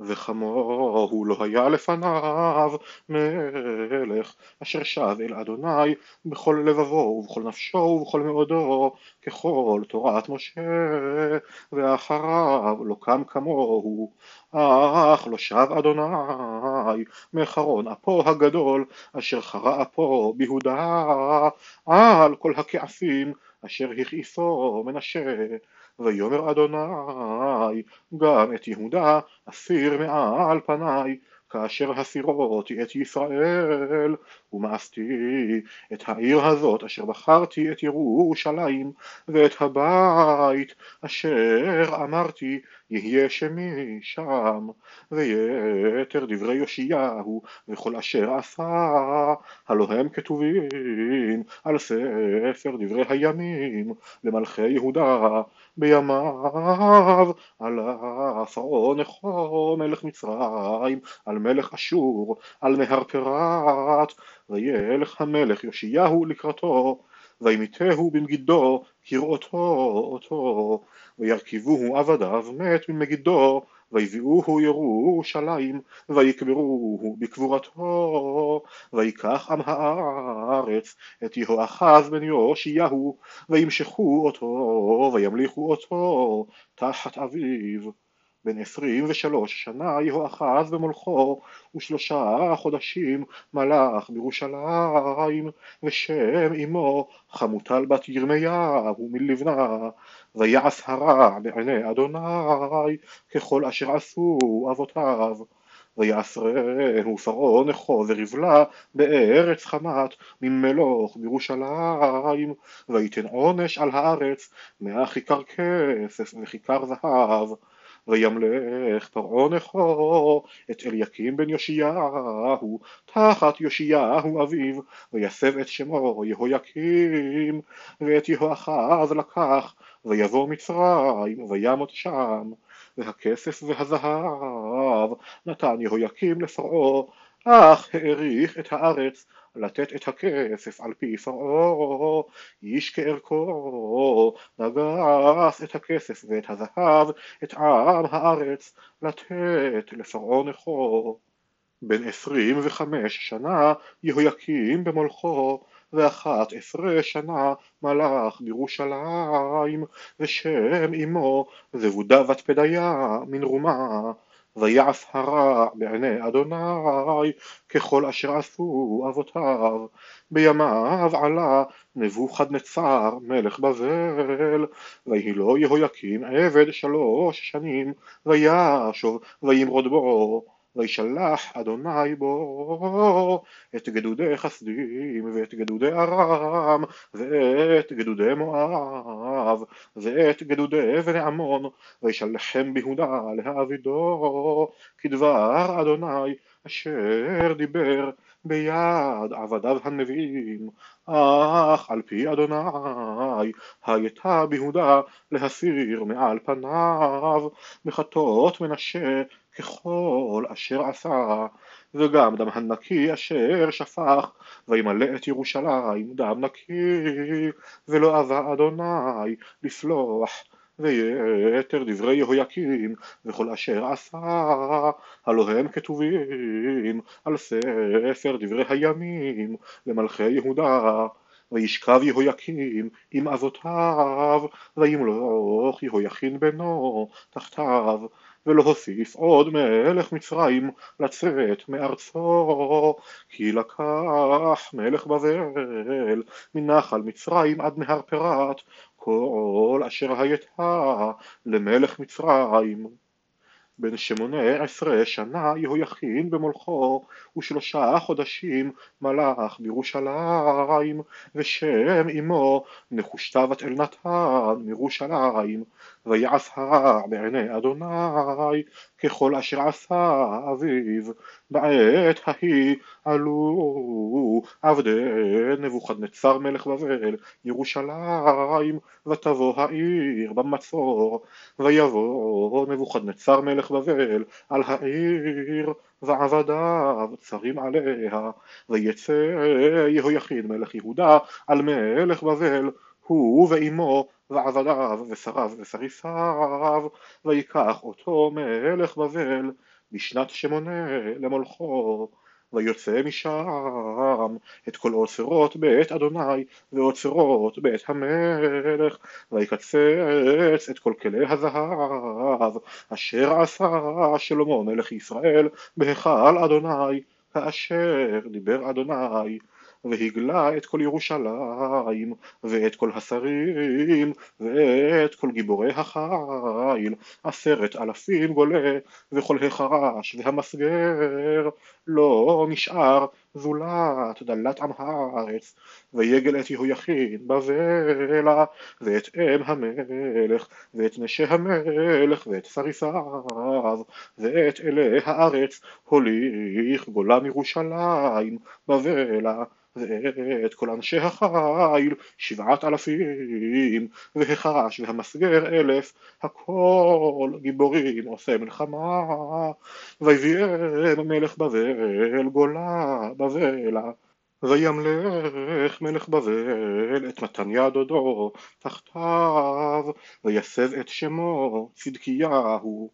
וכמוהו לא היה לפניו מלך אשר שב אל אדוני בכל לבבו ובכל נפשו ובכל מאודו ככל תורת משה ואחריו לא קם כמוהו. אך לא שב אדוני מחרון אפו הגדול אשר חרה אפו ביהודה על כל הכעסים אשר הכעיסו מנשה ויאמר אדוני גם את יהודה אסיר מעל פניי כאשר הסירותי את ישראל ומאסתי את העיר הזאת אשר בחרתי את ירושלים ואת הבית אשר אמרתי יהיה שמי שם ויתר דברי יאשיהו וכל אשר עשה הלא הם כתובים על ספר דברי הימים למלכי יהודה בימיו עלה פרעה נכו מלך מצרים על מלך אשור על מהר פרת וילך המלך יאשיהו לקראתו וימיתהו במגידו כראותו אותו. וירכיבוהו עבדיו מת ממגידו ויביאוהו ירושלים ויקברוהו בקבורתו. ויקח עם הארץ את יהואחז בן יאשיהו וימשכו אותו וימליכו אותו תחת אביו בן עשרים ושלוש שנה יהואחז במולכו ושלושה חודשים מלך בירושלים ושם אמו חמוטל בת ירמיהו מלבנה ויעש הרע בעיני אדוני ככל אשר עשו אבותיו. ויעשרהו פרעה נכו ורבלה בארץ חמת ממלוך בירושלים ויתן עונש על הארץ מאה כיכר כסף וכיכר זהב וימלך פרעה נכו את אליקים בן יאשיהו תחת יאשיהו אביו ויסב את שמו יהויקים ואת יהואחז לקח ויבוא מצרים וימות שם והכסף והזהב נתן יהויקים לפרעה אך העריך את הארץ לתת את הכסף על פי פרעה איש כערכו נגס את הכסף ואת הזהב את עם הארץ לתת לפרעה נכו. בן עשרים וחמש שנה יהויקים במולכו ואחת עשרה שנה מלך בירושלים ושם אמו זבודה בת פדיה מן רומה ויעש הרע בעיני אדוני ככל אשר עשו אבותיו. בימיו עלה נבוכדנצר מלך בבל ויהי לו יהויקים עבד שלוש שנים וישוב וימרוד בו וישלח אדוני בו את גדודי חסדים ואת גדודי ארם ואת גדודי מואב ואת גדודי בני עמון וישלחם ביהודה להעבידו כדבר אדוני אשר דיבר ביד עבדיו הנביאים. אך על פי אדוני הייתה ביהודה להסיר מעל פניו מחטות מנשה ככל אשר עשה וגם דם הנקי אשר שפך וימלא את ירושלים דם נקי ולא אבה אדוני לסלוח ויתר דברי יהויקים וכל אשר עשה הלא הם כתובים על ספר דברי הימים למלכי יהודה וישכב יהויקים עם אבותיו וימלוך יהויכין בנו תחתיו ולהוסיף עוד מלך מצרים לצאת מארצו כי לקח מלך בבל מנחל מצרים עד נהר פרת כל אשר הייתה למלך מצרים. בן שמונה עשרה שנה יהויכין במולכו ושלושה חודשים מלך בירושלים ושם אמו נחושתה בת אלנתן מירושלים ויעש הרע בעיני אדוני ככל אשר עשה אביו בעת ההיא עלו עבדי נבוכדנצר מלך בבל ירושלים ותבוא העיר במצור. ויבוא נבוכדנצר מלך בבל על העיר ועבדיו צרים עליה. ויצא יהויכין מלך יהודה על מלך בבל הוא ואמו ועבדיו ושריו וסריסיו ויקח אותו מלך בבל בשנת שמונה למולכו ויוצא משם את כל אוצרות בית אדוני ואוצרות בית המלך ויקצץ את כל כלי הזהב אשר עשה שלמה מלך ישראל בהיכל אדוני כאשר דיבר אדוני והגלה את כל ירושלים ואת כל השרים ואת כל גיבורי החיל. עשרת אלפים גולה וכל החרש והמסגר. לא נשאר זולת דלת עם הארץ ויגל את יהויכין בבלה ואת אם המלך ואת נשי המלך ואת סריסיו ואת אלי הארץ. הוליך גולה מירושלים בבלה ואת כל אנשי החיל שבעת אלפים והחרש והמסגר אלף הכל גיבורים עושה מלחמה. ויביאם מלך בבל גולה בבלה. וימלך מלך בבל את מתניה דודו תחתיו. ויסב את שמו צדקיהו